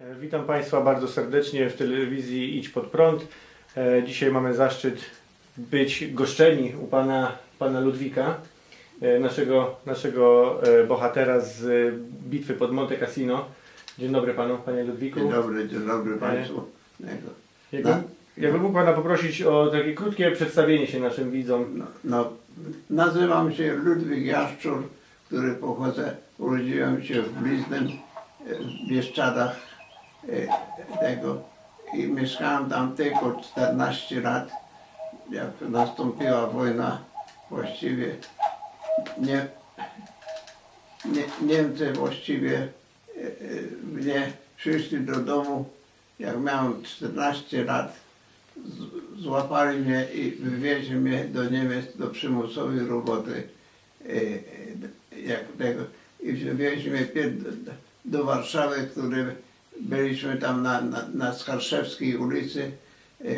E, Witam Państwa bardzo serdecznie w telewizji Idź Pod Prąd. E, Dzisiaj mamy zaszczyt być goszczeni u Pana, pana Ludwika, e, naszego, naszego bohatera z bitwy pod Monte Cassino. Dzień dobry Panu, Panie Ludwiku. Dzień dobry, dzień dobry Państwu. Jakby, jakby mógł Pana poprosić o takie krótkie przedstawienie się naszym widzom. No, no, nazywam się Ludwik Jaszczur, który pochodzę, urodziłem się w Bliznem, w Bieszczadach tego i mieszkałem tam tylko 14 lat, jak nastąpiła wojna właściwie. Nie, nie, Niemcy właściwie e, e, mnie przyszli do domu, jak miałem 14 lat, złapali mnie i wywieźli mnie do Niemiec do przymusowej roboty. e, e, Jak tego, I wywieźli mnie do Warszawy, który byliśmy tam na, na, na Skarszewskiej ulicy. e,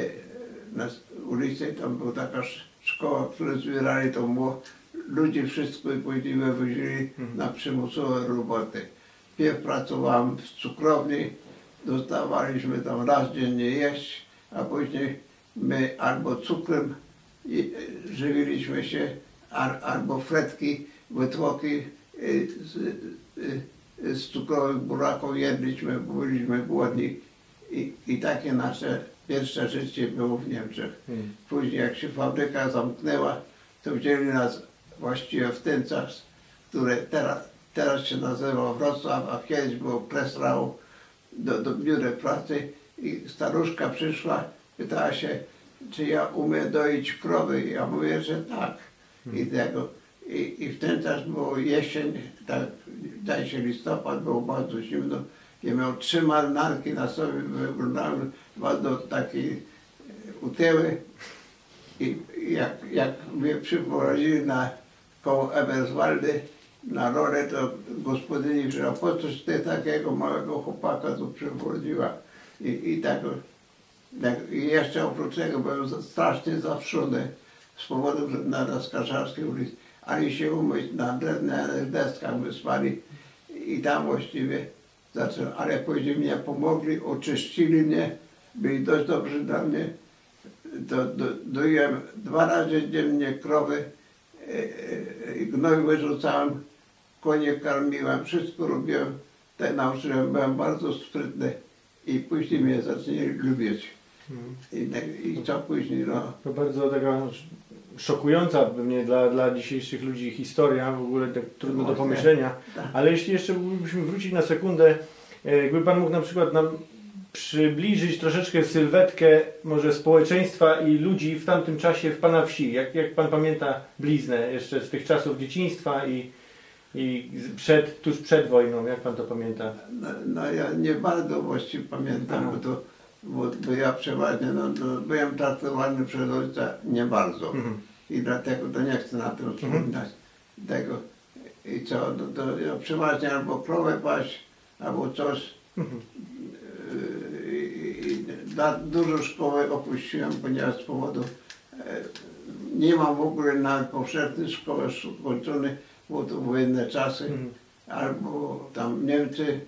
Na ulicy tam była taka sz- szkoła, którą zbierali to było ludzi wszystko i później wywozili na przymusowe roboty. Pierw pracowałem w cukrowni, dostawaliśmy tam raz dziennie jeść, a później my albo cukrem e, żywiliśmy się, al- albo fretki, wytłoki z, e, z cukrowych buraków jedliśmy, bo byliśmy głodni. I, I takie nasze pierwsze życie było w Niemczech. Hmm. Później jak się fabryka zamknęła, to wzięli nas właściwie w ten czas, które teraz, teraz się nazywa Wrocław, a kiedyś było Presrau, do, do biura pracy i staruszka przyszła, pytała się, czy ja umiem doić krowy. Ja mówię, że tak. I, tego, i, I w ten czas było jesień, tak, zdaje się listopad, było bardzo zimno. Ja miał trzy marynarki na sobie, wyglądały bardzo takie utyły. I jak, jak mnie przyprowadzili na koło Eberswaldy na rolę, to gospodyni powiedziała, po coś ty takiego małego chłopaka tu przyprowadziła. I, i tak, tak, i jeszcze oprócz tego byłem strasznie zawszony z powodu, na Raskarszarskiej ulicy, ani się umyć na drewnianych deskach my spali i tam właściwie zacząłem, ale później mnie pomogli, oczyścili mnie, byli dość dobrzy dla mnie do, do, doiłem dwa razy dziennie krowy, e, e, i gnoj wyrzucałem, konie karmiłem, wszystko robiłem. Tak nauczyłem, byłem bardzo sprytny i później mnie zaczęli lubić. Hmm. I, tak- i co później, no. To bardzo taka szokująca pewnie dla, dla dzisiejszych ludzi historia, w ogóle tak trudno do pomyślenia. Tak. Ale jeśli jeszcze mógłbyśmy wrócić na sekundę, e, jakby Pan mógł na przykład nam przybliżyć troszeczkę sylwetkę może społeczeństwa i ludzi w tamtym czasie w Pana wsi. Jak, jak Pan pamięta bliznę jeszcze z tych czasów dzieciństwa i, i przed, tuż przed wojną, jak Pan to pamięta? No, no ja nie bardzo właściwie pamiętam, bo, to, bo, bo ja przeważnie no, no, byłem traktowany przez ojca nie bardzo. Mhm. I dlatego to nie chcę na tym wspominać. Tego. I co, to ja przeważnie albo krowę paść, albo coś. Mhm. Yy, I, dużo szkoły opuściłem, ponieważ z powodu e, nie mam w ogóle nawet powszechnej szkoły skończonej, bo to wojenne czasy Mhm. albo tam Niemcy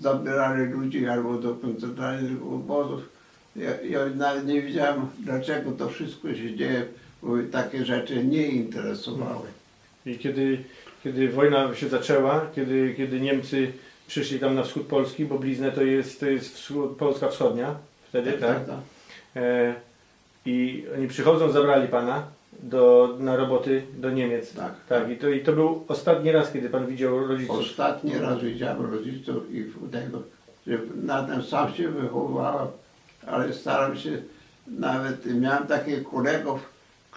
zabierali ludzi albo do koncentracyjnych obozów. Ja, ja nawet nie wiedziałem, dlaczego to wszystko się dzieje, takie rzeczy nie interesowały. I kiedy, kiedy wojna się zaczęła, kiedy, kiedy Niemcy przyszli tam na wschód Polski, bo bliznę to jest, to jest wschód, Polska Wschodnia wtedy, tak? E, I oni przychodzą, zabrali pana do, na roboty do Niemiec. Tak. tak. I, to, I to był ostatni raz, kiedy pan widział rodziców. Ostatni raz widziałem rodziców i tego, na tym sam się wychowywałem, ale staram się, nawet miałem takich kolegów,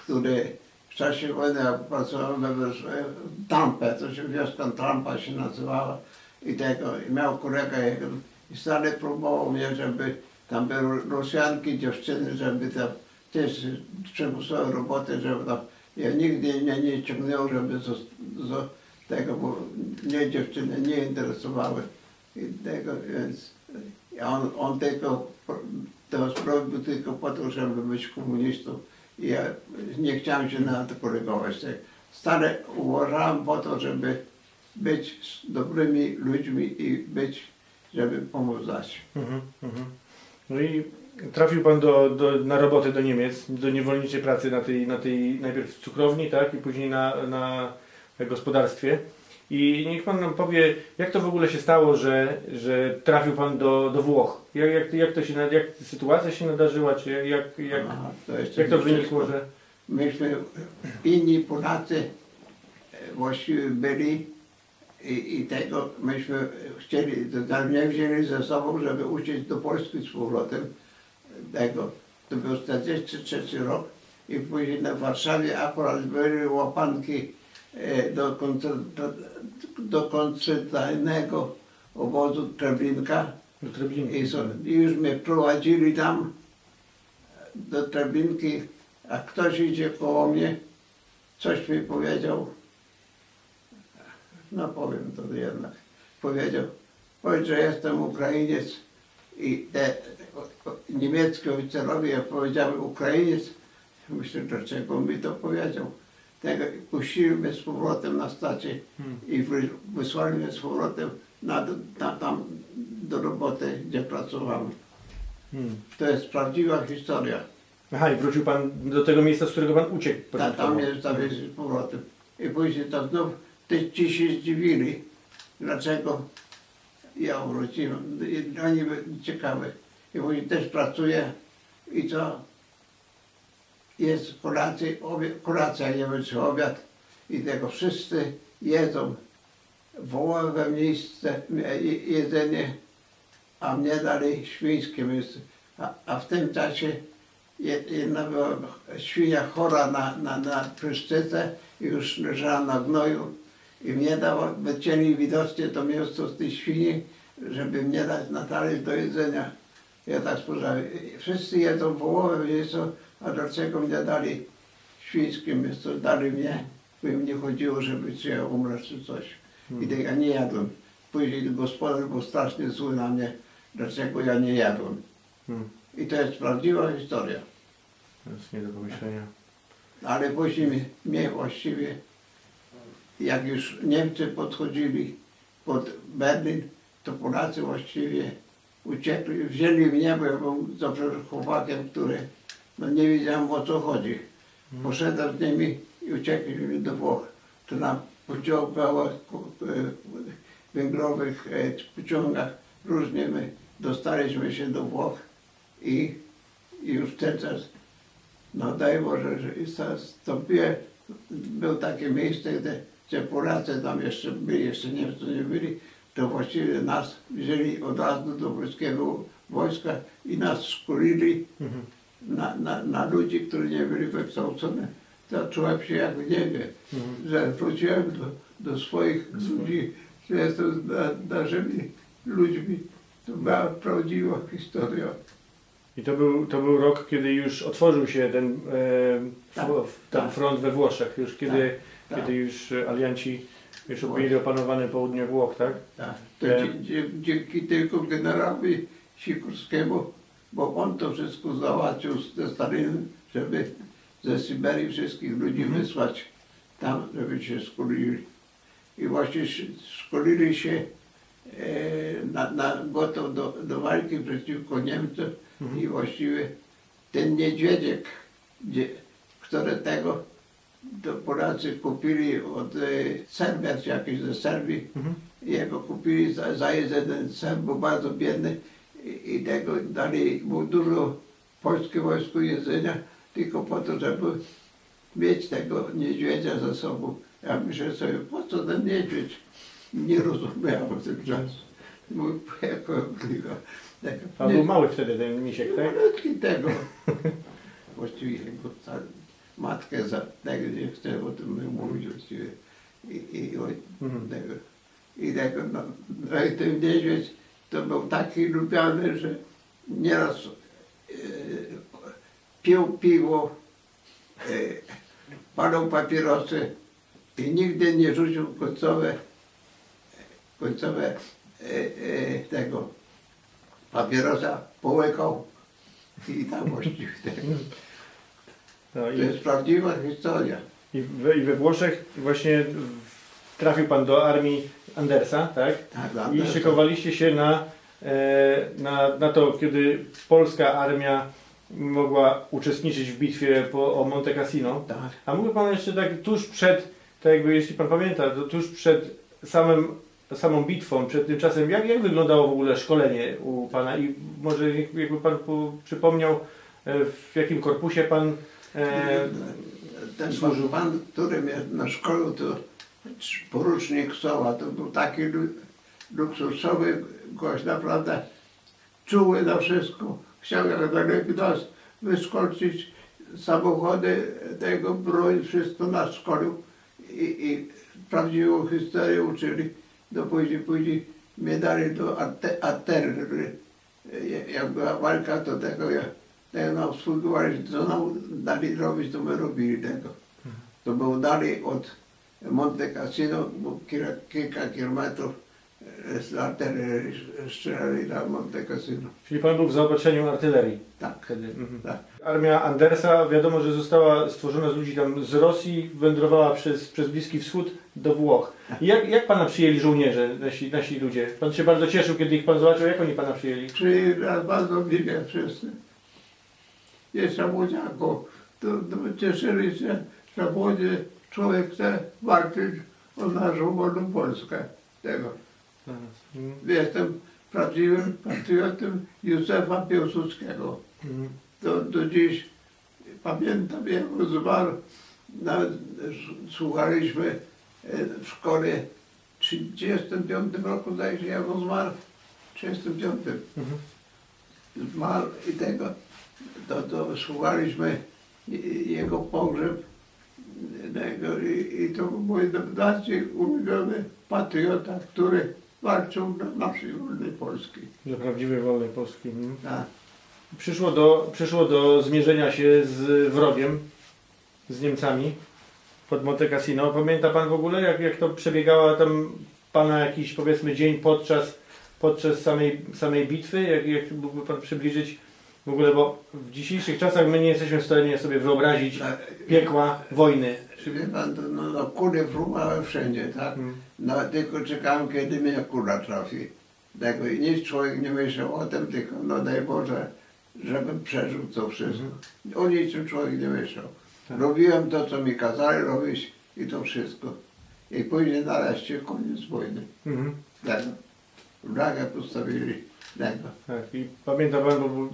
który w czasie wojny jak pracowałem we Trampę, to się wioska Trampa się nazywała i tego, i miał kolega jeden i stale próbował mnie, żeby tam były Rosjanki, dziewczyny, żeby tam też przymusowe roboty, żeby tam, ja nigdy mnie nie ciągnęło, żeby z, z tego, bo mnie dziewczyny nie interesowały i tego, więc on, on tylko to zrobił tylko po to, żeby być komunistą ja nie chciałem się na to kolegować. Tak. Stale uważałem po to, żeby być z dobrymi ludźmi i być żeby pomóc dać. Mhm, mhm. No i trafił pan do, do, na robotę do Niemiec, do niewolniczej pracy na tej, na tej najpierw w cukrowni, tak, i później na, na gospodarstwie. I niech pan nam powie, jak to w ogóle się stało, że, że trafił pan do, do Włoch? Jak, jak, jak to się, jak sytuacja się nadarzyła, czy jak, jak, jak, Aha, to jak to wynikło, że... Myśmy, inni Polacy e, właściwie byli i, i tego myśmy chcieli, to nie wzięli ze sobą, żeby uciec do Polski z powrotem. Tego, to był 43 rok i później na Warszawie akurat były łapanki do, koncert- do, koncentracyjnego obozu Treblinka. I, so, I już mnie prowadzili tam do Treblinki, a ktoś idzie koło mnie, coś mi powiedział, no powiem to jednak, powiedział, powiedz, że jestem Ukrainiec i te niemieckie oficerowie ja powiedziałem Ukrainiec, myślę, dlaczego mi to powiedział. Tego puścili mnie z powrotem na stację Hmm. i wy- wysłali mnie z powrotem na, na, tam do roboty, gdzie pracowałem. Hmm. To jest prawdziwa historia. Aha, i wrócił pan do tego miejsca, z którego pan uciekł. Ta, tam początkowo. mnie zawieźli z powrotem. I później to znów te ci się zdziwili, dlaczego ja wróciłem. I Oni byli ciekawi. I później też pracuję i co? Jest kolacja, obie, kolacja, nie wiem czy obiad i tego wszyscy jedzą wołowe miejsce, e, je- jedzenie, a mnie dali świńskie miejsce. A, a w tym czasie je- jedna świnia chora na, na, na pryszczycę i już leżała na gnoju i mnie dało, wycięli widocznie to mięso z tej świni, żeby mnie dać na talerz do jedzenia. Ja tak spojrzałem, wszyscy jedzą wołowe mięso, a dlaczego mnie dali świńskie mięso, dali mnie, bo im nie chodziło, żeby czy ja umrę czy coś. I tego ja nie jadłem. Później gospodarz był strasznie zły na mnie, dlaczego ja nie jadłem. Hmm. I to jest prawdziwa historia. To jest nie do pomyślenia. Ale później mnie- mnie właściwie, jak już Niemcy podchodzili pod Berlin, to Polacy właściwie uciekli, wzięli mnie, bo ja byłem zawsze chłopakiem, który no nie wiedziałem o co chodzi. Poszedłem z nimi i uciekliśmy do Włoch. To na pociągach e, węglowych e, pociągach różnie my dostaliśmy się do Włoch i, już ten czas no daj Boże, że zastąpiłem. Było takie miejsce, gdzie, gdzie Polacy tam jeszcze byli, jeszcze Niemcy nie byli, to właściwie nas wzięli od razu do polskiego wojska i nas szkolili Mhm. Na, na, na ludzi, którzy nie byli wykształceni. To czułem się jak w niebie, Mhm. że wróciłem do, do swoich ludzi, że jestem na, naszymi ludźmi. To była prawdziwa historia. I to był, to był rok, kiedy już otworzył się ten e, Tak, tam tak. front we Włoszech, już kiedy, tak. kiedy już alianci już objęli opanowane południe Włoch, tak? Tak, to E. dzięki tylko generałowi Sikorskiemu, bo on to wszystko załatwił ze Stalinem, żeby ze Syberii wszystkich ludzi Mhm. wysłać tam, żeby się szkolili. I właśnie sz- szkolili się e, na, na gotów do, do walki przeciwko Niemcom Mhm. i właściwie ten niedźwiedziek, gdzie, które tego to Polacy kupili od e, Serbian, czy jakiś ze Serbii, Mhm. jego kupili za, za jeden Serb, był bardzo biedny i, i tego dali mu dużo polskie wojsko jedzenia, tylko po to, żeby mieć tego niedźwiedzia ze sobą. Ja myślę sobie, po co ten niedźwiedź? Nie rozumiałem w tym czasie. Mój jako tego. A był mały wtedy ten misiek, tak? Malutki tego. Właściwie jego ca- matkę za tego nie chcę o tym mówić właściwie. I, i, o, Mhm. tego, I tego, no, no i ten niedźwiedź to był taki lubiany, że nieraz e, pił piwo, e, palał papierosy i nigdy nie rzucił końcowe, końcowe e, e, tego papierosa, połykał i tam właściwie. No To jest prawdziwa historia. i, we, I we Włoszech właśnie trafił pan do armii Andersa, tak? Tak, I Andersa. szykowaliście się na e, na, na to, kiedy polska armia mogła uczestniczyć w bitwie po, o Monte Cassino. Tak. A mógłby Pan jeszcze tak tuż przed, tak jakby jeśli Pan pamięta, to tuż przed samym, samą bitwą, przed tym czasem, jak, jak wyglądało w ogóle szkolenie u Pana i może jakby Pan po, przypomniał, e, w jakim korpusie Pan e, Ten służył. pan, który mnie na szkole, to porucznik Soła, to był taki lu- luksusowy gość, naprawdę czuły na wszystko. Chciał jak najlepiej nas wyskoczyć, samochody, tego broń, wszystko nas szkolił i, i prawdziwą historię uczyli. No później, później mnie dali do arte- artylerii. Jak była walka, to tego ja tego nam współgrywali, co nam dali robić, to my robili tego. To było dalej od Monte Cassino, bo kilka, kilka kilometrów z artylerii strzelali na Monte Cassino. czyli Pan był w zaopatrzeniu artylerii Tak, wtedy. Mhm. tak. Armia Andersa, wiadomo, że została stworzona z ludzi tam z Rosji, wędrowała przez, przez Bliski Wschód do Włoch. I jak, jak Pana przyjęli żołnierze, nasi, nasi ludzie? Pan się bardzo cieszył, kiedy ich Pan zobaczył, jak oni Pana przyjęli? Przyjęli nas bardzo miłe wszyscy. Jeszcze młodziaków, to, to cieszyli się, że młody człowiek chce walczyć o naszą wolną Polskę. Tego. Mhm. Jestem prawdziwym patriotem Józefa Piłsudskiego. Mhm. Do, do dziś pamiętam, jak on zmarł. Nawet słuchaliśmy e, w szkole w 1935 roku, zdaje się, jak on zmarł. W 1935 Mhm. zmarł i tego, to, to słuchaliśmy jego pogrzeb i, i to był mój najbardziej ulubiony patriota, który walczył dla naszej wolnej Polski. Do prawdziwej wolnej Polski. Tak. Przyszło do, przyszło do zmierzenia się z wrogiem, z Niemcami pod Monte Cassino. Pamięta Pan w ogóle, jak, jak to przebiegała tam Pana jakiś powiedzmy dzień podczas, podczas samej, samej bitwy? Jak, jak mógłby Pan przybliżyć w ogóle, bo w dzisiejszych czasach my nie jesteśmy w stanie sobie wyobrazić Tak. piekła wojny. Wie pan, to, no, no, kule fruwały wszędzie, tak? Mhm. No, tylko czekałem, kiedy mnie kula trafi. Tego i nic człowiek nie myślał o tym, tylko no daj Boże, żebym przeżył to wszystko. O niczym człowiek nie myślał. Tak. Robiłem to, co mi kazali robić i to wszystko. I później nareszcie koniec wojny. Mhm. Tego. Flagę postawili. Tego. Tak, i pamięta Pan, bo bo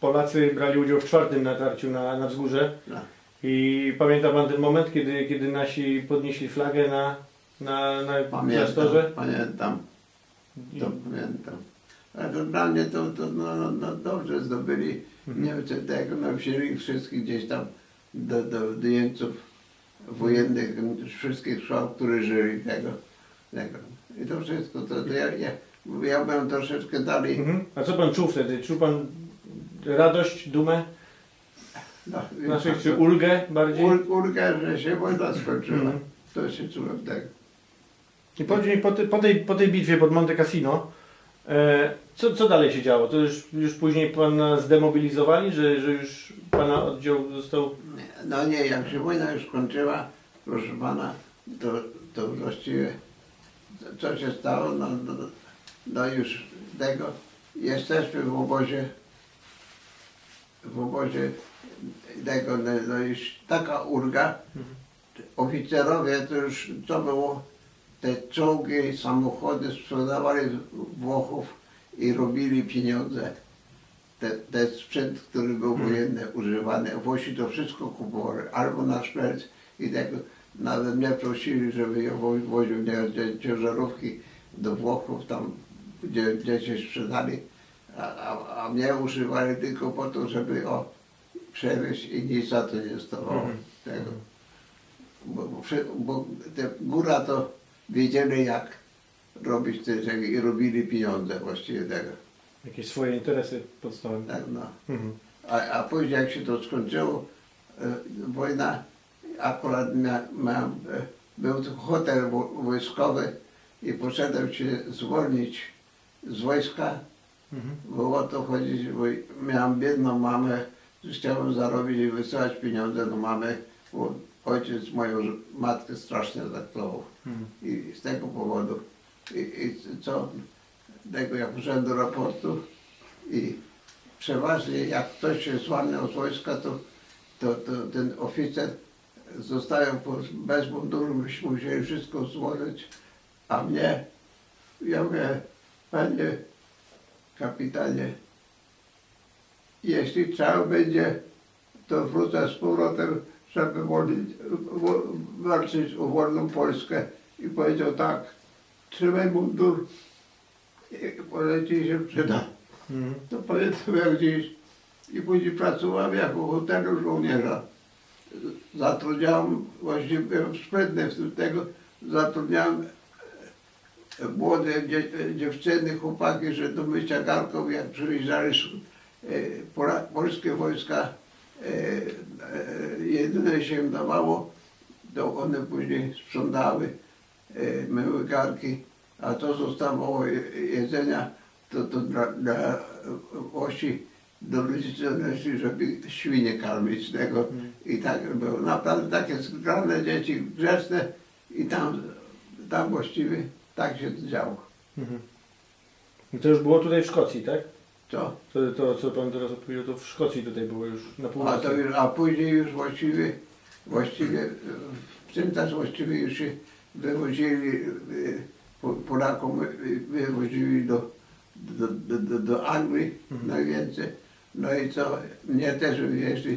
Polacy brali udział w czwartym natarciu na, na wzgórze. No. I pamięta Pan ten moment, kiedy, kiedy nasi podnieśli flagę na, na, na Pamiętam, klasztorze? pamiętam. I- To pamiętam. Ale to dla mnie to, to no, no, no dobrze zdobyli Mhm. Niemcy tego, no wzięli ich wszystkich gdzieś tam do, do, jeńców wojennych, wszystkich szkoł, którzy żyli tego, tego. I to wszystko, to, to ja, ja, ja byłem troszeczkę dalej, Mhm. A co Pan czuł wtedy? Czuł Pan radość, dumę no, naszych, czy ulgę bardziej? ul, ulgę, że się wojna skończyła. Mhm. To się czułem tego. I po, tej- po, tej, po tej bitwie pod Monte Cassino, e, co, co dalej się działo? To już, już później Pana zdemobilizowali, że, że już Pana oddział został... No nie, jak się wojna już skończyła, proszę pana, to, to właściwie co się stało, no, no, no już tego, jesteśmy w obozie, w obozie tego, no, no już taka ulga, oficerowie to już, co było, te czołgi, samochody sprzedawali z Włochów i robili pieniądze. Te, ten sprzęt, który był wojenny, używany, Włosi to wszystko kupowali, albo na szmelc i tego. Nawet mnie prosili, żeby ja wo- woził mnie ciężarówki do Włochów, tam gdzie, gdzie się sprzedali, a, a, a mnie używali tylko po to, żeby o, przewieźć i nic za to nie dostawało Mhm. tego. Bo, bo, bo te góra to wiedzieli jak robić te rzeczy i robili pieniądze właściwie tego. Jakieś swoje interesy podstawem. Tak, no. Mhm. A, a później jak się to skończyło, e, wojna, akurat mia, miałem, e, był tu hotel wo, wojskowy i poszedłem się zwolnić z wojska. Bo o to chodzić, bo miałem biedną mamę, chciałem zarobić i wysyłać pieniądze do mamy, bo ojciec moją matkę strasznie zaklował. Mhm. I z tego powodu. I, i co? tego jak poszedłem do raportu i przeważnie jak ktoś się złamał z wojska, to, to, to ten oficer zostają bez munduru, myśmy musieli wszystko złożyć, a mnie, ja mówię, panie kapitanie, jeśli trzeba będzie, to wrócę z powrotem, żeby wolić, wo- walczyć o wolną Polskę. I powiedział tak, trzymaj mundur, i poleci się przyda. Mhm. To pamiętam jak gdzieś i później pracowałem jako hotelu żołnierza. Zatrudniałem, właściwie byłem sprytny w tym tego, zatrudniałem młode dzie, dziewczyny, chłopaki, że do mycia garnków, jak przyjeżdżali e, polskie wojska, e, e, jedyne się im dawało, to one później sprzątały, myły garnki, a to zostawało je- jedzenia, to, to dla, dla osi do ludzi żeby świnie karmić tego. I tak było. Naprawdę takie zgrane dzieci, grzeczne i tam, tam właściwie tak się to działo. Mhm. I to już było tutaj w Szkocji, tak? Co? To, to co pan teraz opowiedział, to w Szkocji tutaj było już na A, północy. to już, a później już właściwie, właściwie w tym też właściwie już się wywozili, e, Po- Polakom e, wywozili do, do, do, do, do Anglii Mhm. najwięcej. No i co, mnie też wywieźli,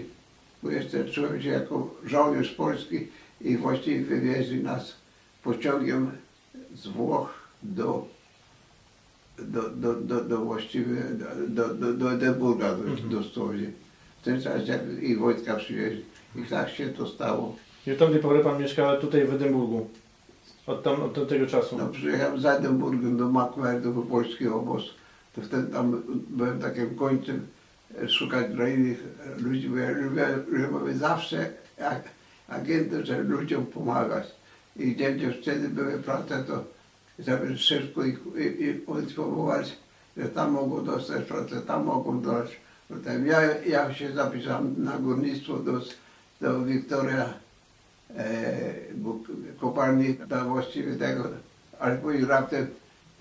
bo jeszcze czułem się jako żołnierz polski i właściwie wywieźli nas pociągiem z Włoch do, do, do, do, do właściwie, do, do, do Edynburga Mhm. dosłownie. W tym czasie i Wojtka przywieźli. I tak się to stało. I od tamtej pory pan mieszka tutaj w Edynburgu. Od, tam, od tamtego czasu. No, przyjechałem z Edynburgiem do McMurdo, do polski obóz. To wtedy tam byłem takim końcem e, szukać dla innych ludzi, bo ja lubię, lubię zawsze agentów, żeby ludziom pomagać. I gdzie dziewczyny były prace, to żeby szybko ich i, że tam mogą dostać pracę, tam mogą dostać. Potem ja, ja się zapisałem na górnictwo do, do Wiktoria e, kopalni tam właściwie tego, ale później raptem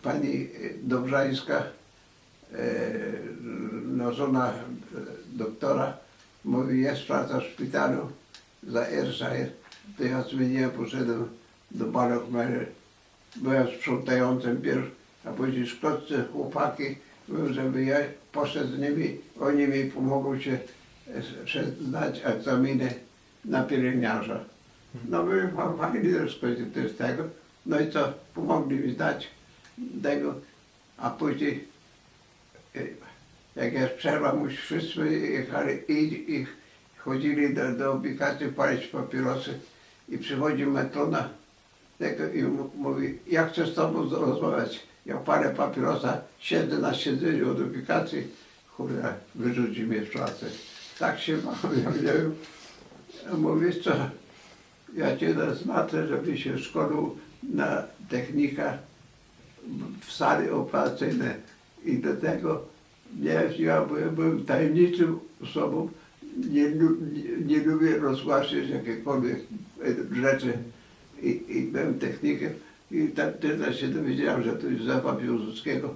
pani Dobrzańska, e, no żona doktora, mówi jest praca w szpitalu za Ayrshire, to ja zmieniłem, poszedłem do Ballochmere, byłem sprzątającym pierw, a później szkoccy chłopaki, mówią, żeby ja poszedł z nimi, oni mi pomogą się e, zdać egzaminy na pielęgniarza. No fa- fajni rozkości też tego. No i co, pomogli mi zdać tego, a później e, jak jest przerwa, musi wszyscy jechali i, i chodzili do, do ubikacji palić papierosy i przychodzi metrona i mówi, ja chcę z tobą rozmawiać. Ja palę papierosa, siedzę na siedzeniu od ubikacji, kurde, wyrzuci mnie z pracy. Tak się bawię, ja nie Mówisz co, ja cię naznaczę, żeby się szkolił na technika w sali operacyjne i do tego nie, ja byłem, byłem tajemniczym osobą, nie, nie, nie lubię rozgłaszać jakiekolwiek e, rzeczy i, i byłem technikiem i tyle się dowiedziałem, że to Józefa Piłsudskiego,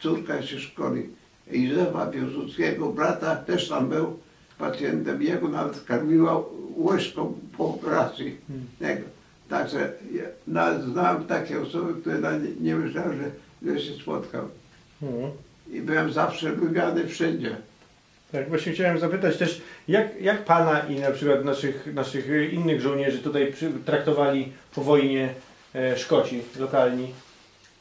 córka się szkoli. I Józefa Piłsudskiego, brata też tam był pacjentem, jego nawet karmiła łyżką po operacji. Tego. Także ja znałem takie osoby, które nie, nie myślałem, że, że się spotkał. Mhm. I byłem zawsze lubiany wszędzie. Tak, właśnie chciałem zapytać też, jak, jak pana i na przykład naszych, naszych innych żołnierzy tutaj przy, traktowali po wojnie e, Szkoci lokalni?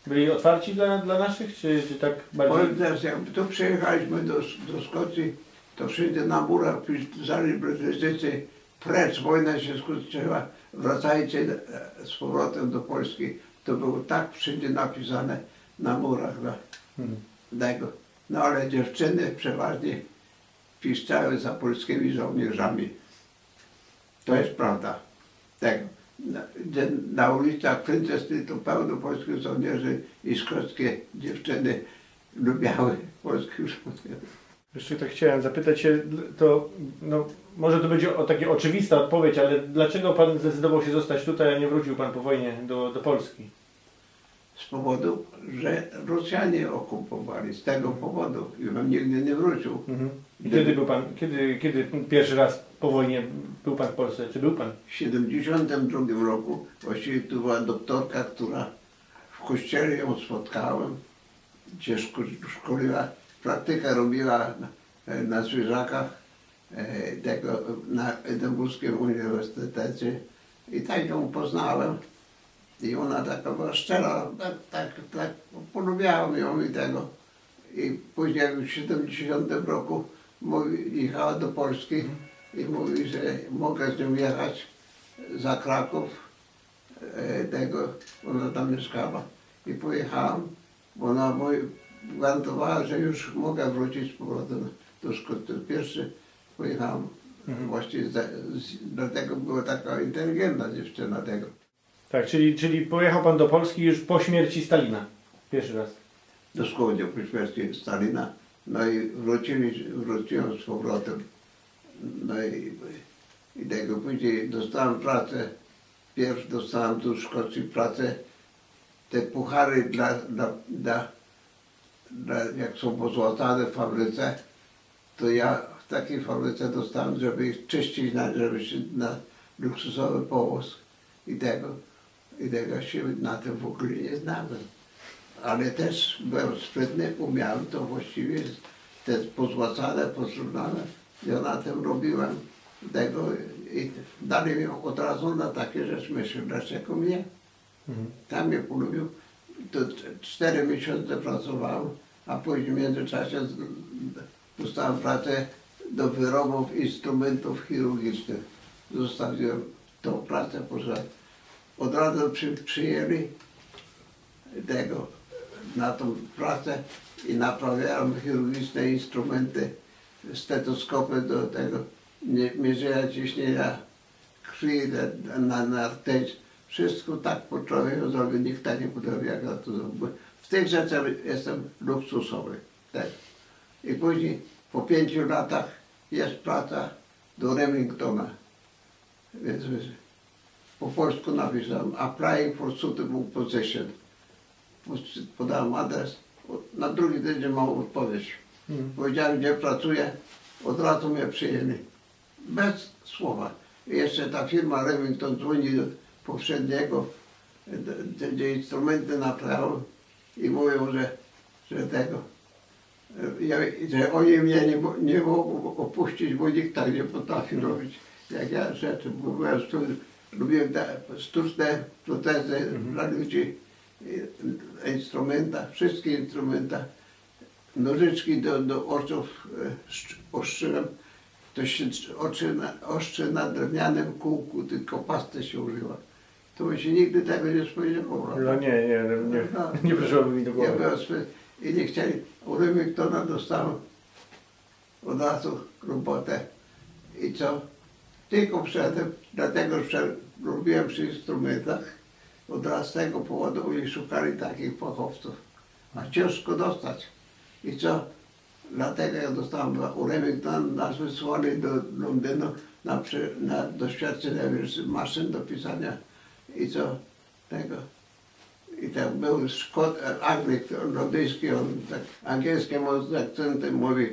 Byli otwarci dla, dla naszych, czy, czy tak bardziej? Powiem też, jak tu przyjechaliśmy do, do Szkocji, to wszędzie na murach pisali Brytyjczycy, precz, wojna się skończyła, wracajcie e, z powrotem do Polski. To było tak wszędzie napisane na murach na Mhm. tego. No ale dziewczyny przeważnie piszczały za polskimi żołnierzami. To jest prawda. Tego. Na, na ulicach Princess to pełno polskich żołnierzy i szkockie dziewczyny lubiały polskich żołnierzy. Jeszcze tak chciałem zapytać się, to no, może to będzie o, takie oczywista odpowiedź, ale dlaczego pan zdecydował się zostać tutaj, a nie wrócił pan po wojnie do, do Polski? z powodu, że Rosjanie okupowali. Z tego powodu. I bym nigdy nie wrócił. Mhm. I kiedy był pan, kiedy, kiedy pierwszy raz po wojnie był pan w Polsce? Czy był pan? W 72 roku właściwie tu była doktorka, która w kościele ją spotkałem, gdzie szko- szkoliła, praktykę robiła na, na zwierzakach e, tego, na Edynburskim Uniwersytecie i tak ją poznałem. I ona taka była szczera, tak, tak, tak polubiałem ją i tego. I później w 70 roku mówi, jechała do Polski i mówi, że mogę z nią jechać za Kraków e, tego, ona tam mieszkała i pojechałem, bo ona mój, gwarantowała, że już mogę wrócić z powrotem do szkoły. To Pierwszy pojechałem Mhm. właśnie za, z, dlatego była taka inteligentna dziewczyna tego. Tak, czyli, czyli pojechał pan do Polski już po śmierci Stalina. Pierwszy raz. do Skłodzie po śmierci Stalina. No i wrócili, wróciłem z powrotem. No i, i tego później dostałem pracę. Pierwszy dostałem tu w Szkocji pracę. Te puchary dla, dla, dla, dla jak są pozłatane w fabryce, to ja w takiej fabryce dostałem, żeby ich czyścić, na, żeby się na luksusowy powóz i tego. I tego się na tym w ogóle nie znałem ale też byłem sprytny, umiałem to właściwie, te pozłacane, posłużane, ja na tym robiłem tego i dali mi od razu na takie rzeczy, myślę, dlaczego mnie? Mhm. Tam mnie polubił, to cztery miesiące pracowałem, a później w międzyczasie dostałem pracę do wyrobów instrumentów chirurgicznych. Zostawiłem tą pracę, poszedłem. Od razu przy, przyjęli tego, na tą pracę i naprawiałem chirurgiczne instrumenty, stetoskopy do tego, mierzenia ciśnienia krwi na, na. Wszystko tak po człowieku zrobił, nikt tak nie potrafił jak ja to zrobił. W tych rzeczach jestem luksusowy. Tak. I później po pięciu latach jest praca do Remingtona. Więc po polsku napisałem applying for suitable position. Podałem adres, na drugi tydzień mam odpowiedź. Mhm. Powiedziałem, gdzie pracuję, od razu mnie przyjęli. Bez słowa. I jeszcze ta firma Remington dzwoni do poprzedniego, d- gdzie instrumenty naprawiają i mówią, że, że tego, ja, że oni mnie nie, nie mogą opuścić, bo nikt tak nie potrafi robić, jak ja rzeczy. Bo byłem lubiłem te sztuczne protezy dla ludzi, i- instrumenta, wszystkie instrumenta, nożyczki do, do oczów e, szcz- ostrzyłem. To się oczy na, ostrzy na drewnianym kółku, tylko pastę się używa. To by się nigdy tego nie spodziewało. No nie, nie, nie, No. nie przyszłoby mi do głowy. byłem swy... i nie chcieli. U Remingtona dostałem od razu robotę. I co? Tylko wszedłem, dlatego że robiłem przy instrumentach. Od razu z tego powodu oni szukali takich fachowców. A ciężko dostać. I co? Dlatego ja dostałem u Remingtona, nas wysłali do Londynu na, na doświadczenie maszyn do pisania. I co? Tego. I tam był Szkot, Anglik londyński, on tak akcentem mówi,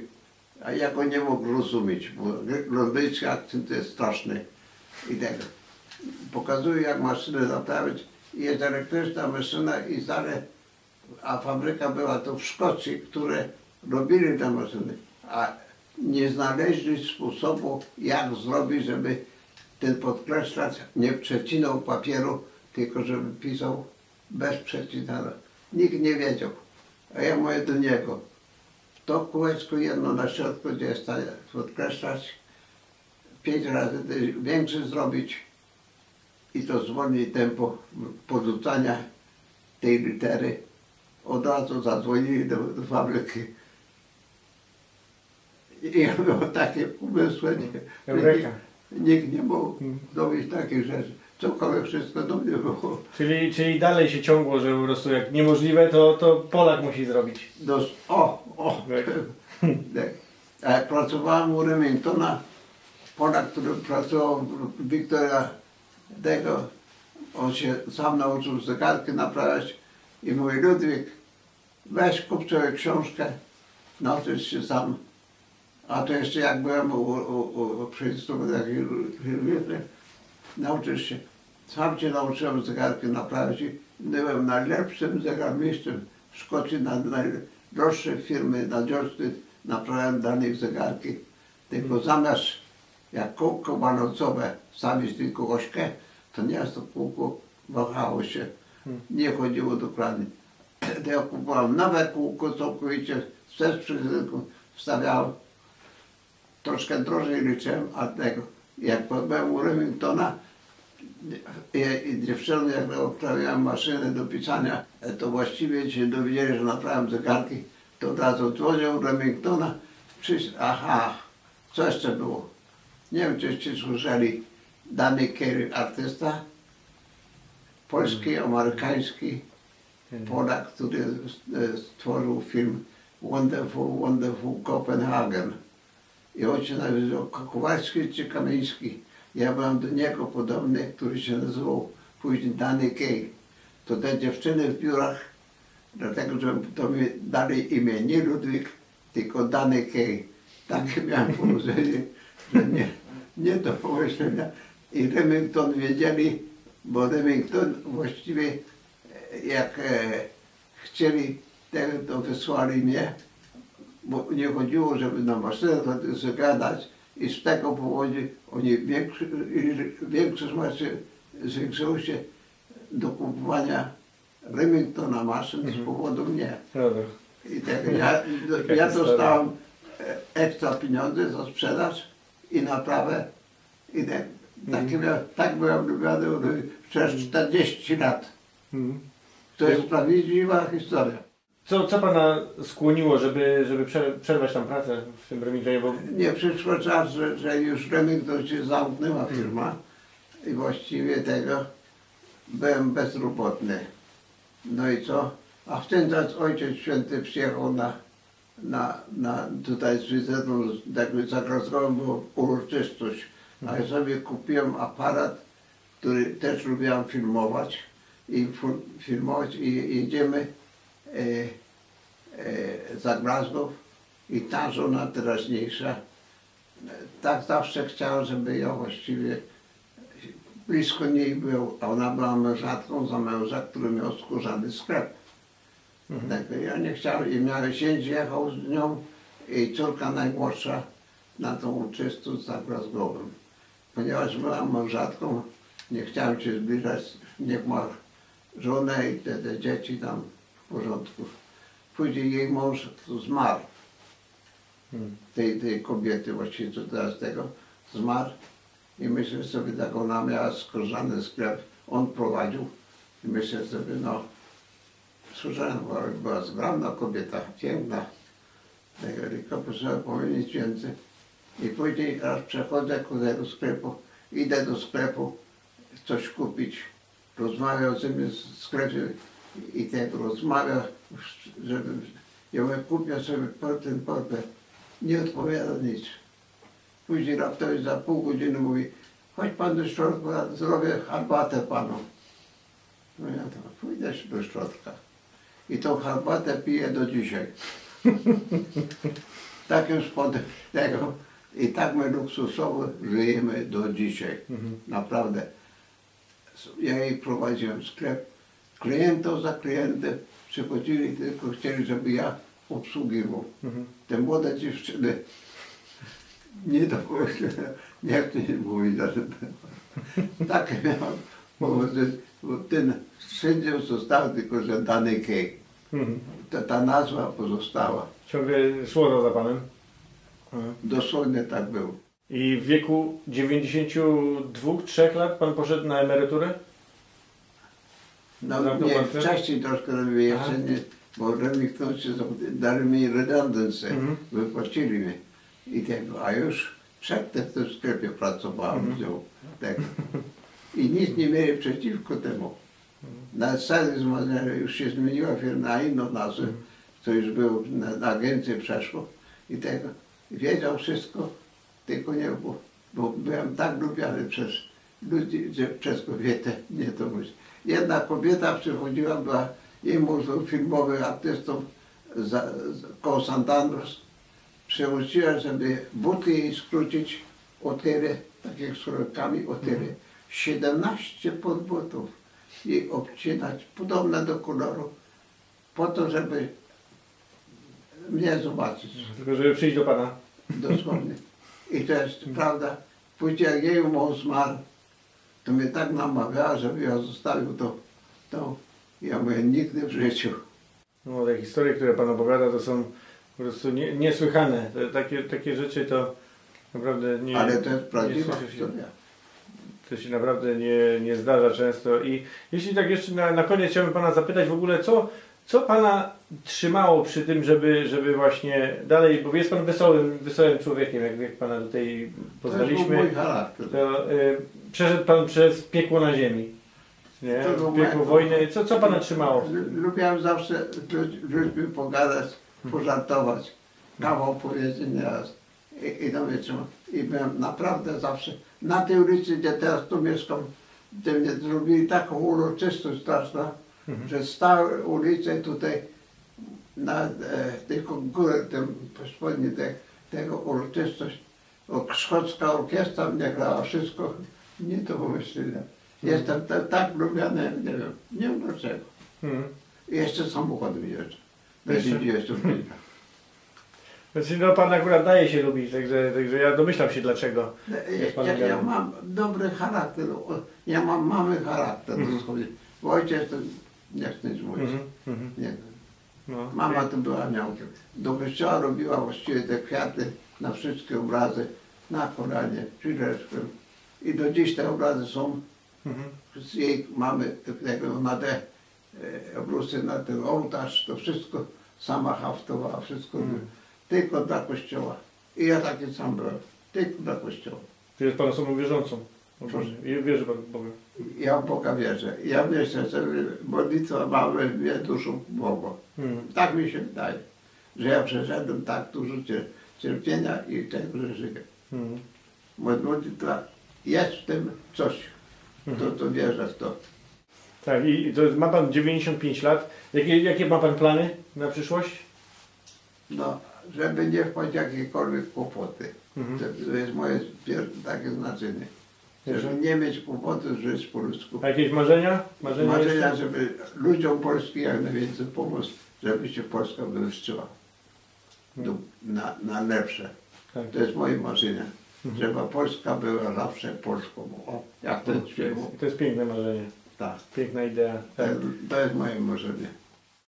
a ja go nie mógł rozumieć, bo londyński akcent jest straszny. I tego. Pokazuje jak maszynę naprawić i jest elektryczna maszyna i stale, a fabryka była to w Szkocji, które robili te maszyny, a nie znaleźli sposobu jak zrobić, żeby ten podkreślacz nie przecinał papieru, tylko żeby pisał bez przecinania. Nikt nie wiedział. A ja mówię do niego, to kółeczko jedno na środku, gdzie jest podkreślacz, pięć razy większy zrobić i to zwolni tempo podrzucania tej litery. Od razu zadzwonili do, do fabryki. I ja miałem takie pomysły, nie, nikt nie mógł Mm. zrobić takich rzeczy. Cokolwiek wszystko do mnie było. Czyli, czyli dalej się ciągło, że po prostu jak niemożliwe, to, to Polak musi zrobić. Dos, o, o. Tak. Tak. Pracowałem u Remingtona, Polak, który pracował w Wiktoria tego, on się sam nauczył zegarki naprawiać I mówi Ludwik, weź kup sobie książkę, nauczysz się sam. A to jeszcze jak byłem u, u, u, przy instrumentach nauczysz się. Sam się nauczyłem zegarki naprawić i byłem najlepszym zegarmistrzem w Szkocji na najdroższe firmy, na dziosty naprawiałem dla nich zegarki. Tylko zamiast jak kółko balansowe stawić tylko ośkę, to nieraz to kółko wahało się. Nie chodziło dokładnie. Ja kupowałem nowe kółko całkowicie, z przychylką wstawiałem. Troszkę drożej liczyłem, a tego, jak byłem u Remingtona, i, i dziewczyny, jak naprawiałem maszyny do pisania, to właściwie się dowiedzieli, że naprawiam zegarki, to od razu dzwonią Remingtona, aha, co jeszcze było? Nie wiem, czyście słyszeli, Danny Carey, artysta, polski, amerykański, Polak, który e, stworzył film Wonderful, Wonderful Copenhagen. I on się nazywał Kowalski czy Kamiński. Ja byłem do niego podobny, który się nazywał później Danny Kay. To te dziewczyny w biurach, dlatego że to mi dali imię nie Ludwik, tylko Danny Kay. Takie miałem położenie, że nie, nie do pomyślenia. I Remington wiedzieli, bo Remington właściwie e, jak e, chcieli, tego to wysłali mnie, bo nie chodziło, żeby na maszynę zagadać i z tego powodu oni większy, większość maszyn zwiększyło się do kupowania Remingtona maszyn z powodu mnie. I tak, ja, ja dostałem e, ekstra pieniądze za sprzedaż i naprawę. I tak, taki miał, tak byłem lubiany przez 40 lat. Mhm. To jest prawdziwa historia. Co, co pana skłoniło, żeby, żeby prze- przerwać tam pracę w tym Remingtonie? Bo Nie przyszło czas, że, że już Remington się zamknęła firma i właściwie tego byłem bezrobotny. No i co? A w ten czas Ojciec Święty przyjechał na, na, na tutaj z wizytą, jakby za Glasgow była uroczystość. A ja sobie kupiłem aparat, który też lubiłem filmować i filmować i jedziemy e, e, za Glasgow i ta żona teraźniejsza tak zawsze chciała, żeby ja właściwie blisko niej był, a ona była mężatką za męża, który miał skórzany sklep. Tak, ja nie chciałem i miałem sięć jechał z nią i córka najmłodsza na tą uroczystość za Glasgowem. Ponieważ byłam mężatką, nie chciałem się zbliżać, niech ma żonę i te, te dzieci tam w porządku. Później jej mąż zmarł Hmm. tej, tej kobiety właściwie, co teraz tego, zmarł i myślę sobie, tak ona miała skórzany sklep, on prowadził i myślę sobie, no słyszałem, była, była zgromna kobieta, piękna, tylko proszę powiedzieć więcej. I później raz przechodzę tego sklepu, idę do sklepu coś kupić, rozmawiał ze mnie w sklepie i tak rozmawia, żeby ja mówię, kupię sobie ten portfel. Nie odpowiada nic. Później raptownie za pół godziny mówi, chodź pan do środka, zrobię herbatę panu. No ja to pójdę do środka. I tą herbatę piję do dzisiaj. Takim spodem tego. I tak my luksusowo żyjemy do dzisiaj. Naprawdę. Ja jej prowadziłem sklep. Klientów za klientem przychodzili, tylko chcieli, żeby ja obsługiwał. Mhm. Te młode dziewczyny nie do nie chcę mówić na ten temat. Takie miałem bo ten sędzią został tylko, że dany kej. Mhm. Ta, ta nazwa pozostała. ciągle szło to za panem. Mhm. Dosłownie tak było. I w wieku 92-3 lat pan poszedł na emeryturę? No Zamknął nie, pan wcześniej troszkę robię, jeszcze nie, bo zap- dali mi redundancy, Mhm. wypłacili mi. I tego, a już przedtem w tym sklepie pracowałem Mhm. Tak. I nic nie mieli przeciwko temu. Na scenie zmawiania już się zmieniła firma na inną nazwę, co już było, na, na agencję przeszło i tego. Wiedział wszystko, tylko nie było, bo byłem tak lubiany przez ludzi, że przez kobietę, nie to mówić. Jedna kobieta przychodziła, była i muzeum filmowych artystów za, za, koło St. Andrews przyuczyłem, żeby buty jej skrócić o tyle, tak jak z rolkami o. 17 podbutów i obcinać podobne do koloru po to, żeby mnie zobaczyć. Tylko żeby przyjść do Pana. Dosłownie. I to jest prawda. Później jak jej mąż zmarł, to mnie tak namawiała, żeby ja zostawił to. to. Ja mówię, nigdy w życiu. No, te historie, które Pan opowiada, to są po prostu nie, niesłychane. Takie, takie rzeczy to naprawdę nie Ale to jest prawdziwa historia. To się naprawdę nie, nie zdarza często. I jeśli tak jeszcze na, na koniec chciałbym Pana zapytać w ogóle, co, co Pana trzymało przy tym, żeby, żeby właśnie dalej, bo jest Pan wesołym, wesołym człowiekiem, jak, jak Pana tutaj To poznaliśmy, mój charakter. to y, przeszedł Pan przez piekło na ziemi. Nie? Piekło moje- wojny. Co, co Pana trzymało? Lubiłem zawsze ludźmi pogadać, pożartować, kawał powiedzieć nieraz. I, i to mnie. I byłem naprawdę zawsze na tej ulicy, gdzie teraz tu mieszkam, gdzie mnie zrobili taką uroczystość straszną, Mhm. że stałe ulice tutaj na e, tylko górę tym spodnie te, tego uroczystość. O, szkocka orkiestra mnie grała, wszystko nie to pomyślałem. Jestem ta, tak lubiany, nie wiem, nie wiem dlaczego. Mhm. I jeszcze samochodem jeżdżę. Jeszcze? Będzie jeszcze kilka. Znaczy, no Pan akurat daje się lubić, także, także ja domyślam się dlaczego. Pan Ja, ja lubiany. mam dobry charakter. Ja mam mamy charakter. Dosłownie. Bo ojciec to nie chcę nic mówić. Mhm. Mhm. Nie. No. Mama to była miałkiem. Do kościoła robiła właściwie te kwiaty na wszystkie obrazy, na Koranie, Czyleczkiem. I do dziś te obrazy są Mhm. z jej mamy, tego na te e, obrusy, na ten ołtarz, to wszystko sama haftowała, wszystko Mhm. Tylko dla kościoła. I ja taki sam byłem, tylko dla kościoła. Czy jest Pan osobą wierzącą? Proszę. Wierzy Pan w Boga. Ja w Boga wierzę. Ja myślę, że modlitwa mamy mnie duszą Bogu. Mhm. Tak mi się wydaje, że ja przeszedłem tak dużo cier- cierpienia i tego, że żyję. Mhm. Modlitwa jest w tym coś, to, Mhm. to wierzę w to. Tak, i to ma Pan 95 lat. Jakie, jakie ma Pan plany na przyszłość? No, żeby nie wpaść w jakiekolwiek kłopoty. Mhm. To, to jest moje takie znaczenie. Żeby nie mieć kłopotów, żyć po ludzku. A jakieś marzenia? Marzenia, Marzenia, jeszcze? żeby ludziom Polski jak najwięcej pomóc, żeby się Polska wywyższyła do, na, na lepsze. Tak. To jest moje marzenie. Mhm. Żeby Polska była zawsze Polską. O, jak To jest, to jest piękne marzenie. Tak. Piękna idea. To, Tak. to jest moje marzenie.